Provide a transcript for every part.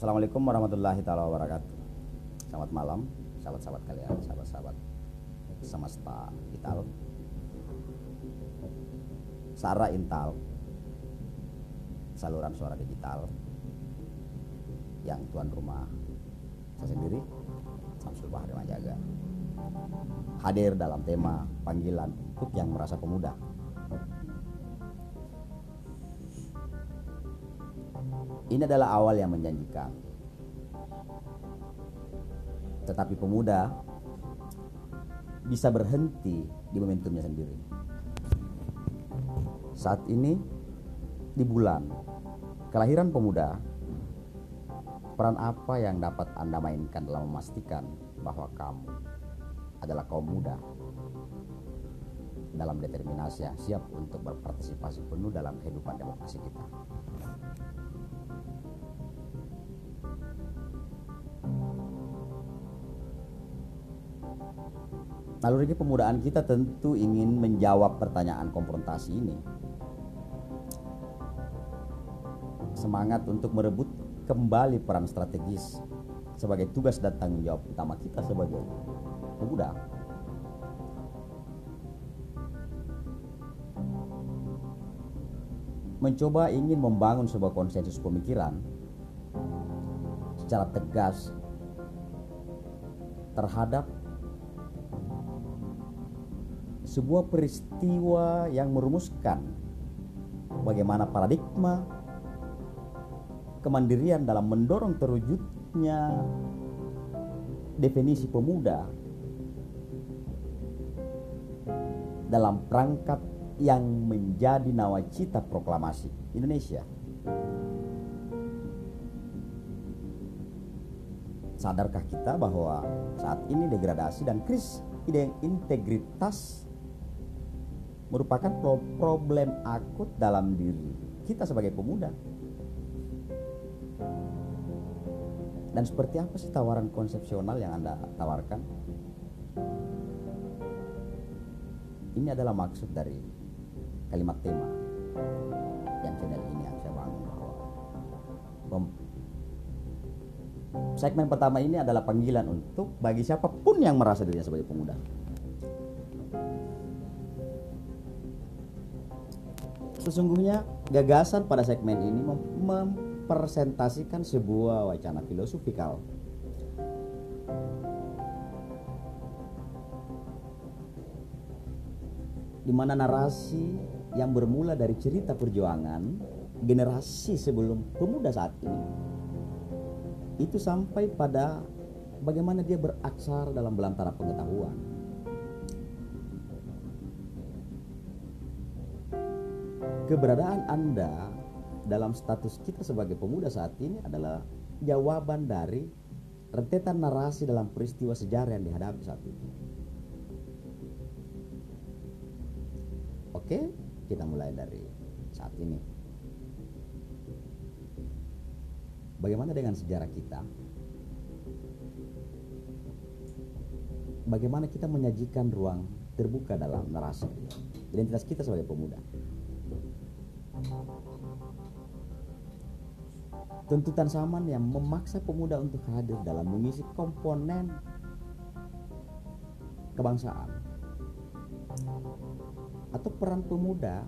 Assalamualaikum warahmatullahi taala wabarakatuh. Selamat malam, sahabat-sahabat kalian, sahabat-sahabat semesta Vital. Sara Intal, saluran suara digital yang tuan rumah saya sendiri, Samsul Bahri Majaga. Hadir dalam tema panggilan untuk yang merasa pemuda. Ini adalah awal yang menjanjikan. Tetapi pemuda bisa berhenti di momentumnya sendiri. Saat ini di bulan kelahiran pemuda, peran apa yang dapat Anda mainkan dalam memastikan bahwa kamu adalah kaum muda dalam determinasi yang siap untuk berpartisipasi penuh dalam kehidupan demokrasi kita. Lalu ini pemudaan kita tentu ingin menjawab pertanyaan konfrontasi ini. Semangat untuk merebut kembali peran strategis sebagai tugas dan tanggung jawab utama kita sebagai pemuda. Mencoba ingin membangun sebuah konsensus pemikiran secara tegas terhadap sebuah peristiwa yang merumuskan bagaimana paradigma kemandirian dalam mendorong terwujudnya definisi pemuda dalam perangkat yang menjadi nawacita proklamasi Indonesia. Sadarkah kita bahwa saat ini degradasi dan krisis integritas merupakan problem akut dalam diri kita sebagai pemuda? Dan seperti apa sih tawaran konsepsional yang Anda tawarkan? Ini adalah maksud dari kalimat tema yang channel ini yang saya bangun bahwa segmen pertama ini adalah panggilan untuk bagi siapa pun yang merasa dirinya sebagai pemuda. Sesungguhnya gagasan pada segmen ini mem mempresentasikan sebuah wacana filosofikal di mana narasi yang bermula dari cerita perjuangan generasi sebelum pemuda saat ini itu sampai pada bagaimana dia beraksar dalam belantara pengetahuan. Keberadaan Anda dalam status kita sebagai pemuda saat ini adalah jawaban dari rentetan narasi dalam peristiwa sejarah yang dihadapi saat ini. Oke, kita mulai dari saat ini. Bagaimana dengan sejarah kita? Bagaimana kita menyajikan ruang terbuka dalam narasi identitas kita sebagai pemuda? Tuntutan zaman yang memaksa pemuda untuk hadir dalam mengisi komponen kebangsaan atau peran pemuda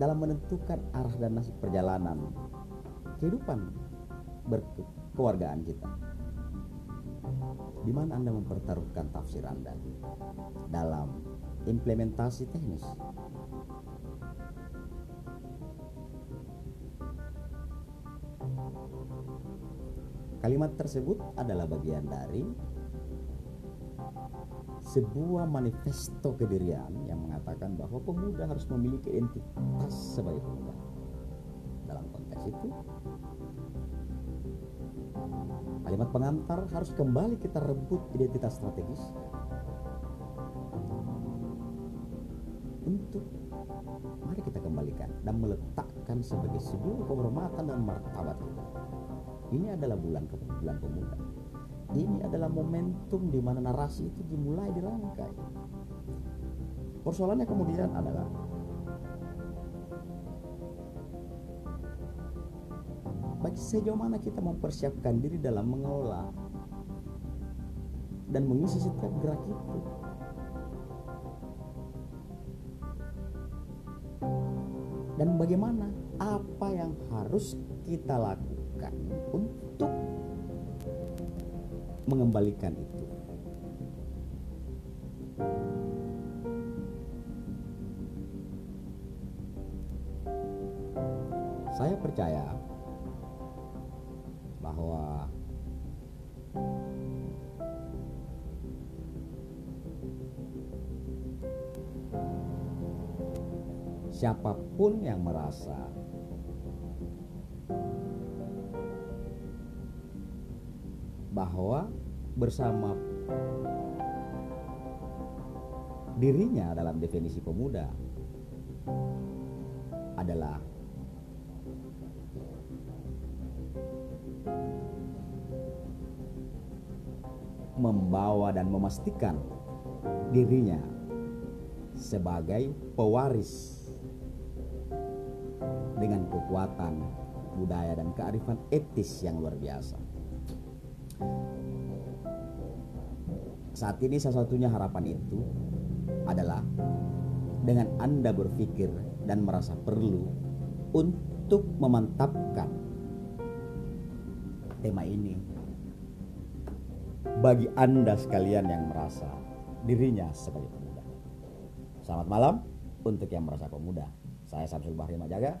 dalam menentukan arah dan nasib perjalanan kehidupan berkeluargaan kita. Di mana Anda mempertaruhkan tafsir Anda dalam implementasi teknis? Kalimat tersebut adalah bagian dari sebuah manifesto kedirian yang mengatakan bahwa pemuda harus memiliki identitas sebagai pemuda. Dalam konteks itu, kalimat pengantar harus kembali kita rebut identitas strategis untuk mari kita kembalikan dan meletakkan sebagai sebuah kehormatan dan martabat kita. Ini adalah bulan bulan pemuda. Ini adalah momentum di mana narasi itu dimulai dirangkai. Persoalannya kemudian adalah bagi sejauh mana kita mempersiapkan diri dalam mengelola dan mengisi setiap gerak itu. Dan bagaimana apa yang harus kita lakukan untuk mengembalikan itu. Saya percaya siapa pun yang merasa. Bahwa bersama dirinya dalam definisi pemuda adalah membawa dan memastikan dirinya sebagai pewaris dengan kekuatan budaya dan kearifan etis yang luar biasa. Saat ini salah satunya harapan itu adalah dengan Anda berpikir dan merasa perlu untuk memantapkan tema ini bagi Anda sekalian yang merasa dirinya sebagai pemuda. Selamat malam untuk yang merasa pemuda. Saya Samsul Bahri Majaga.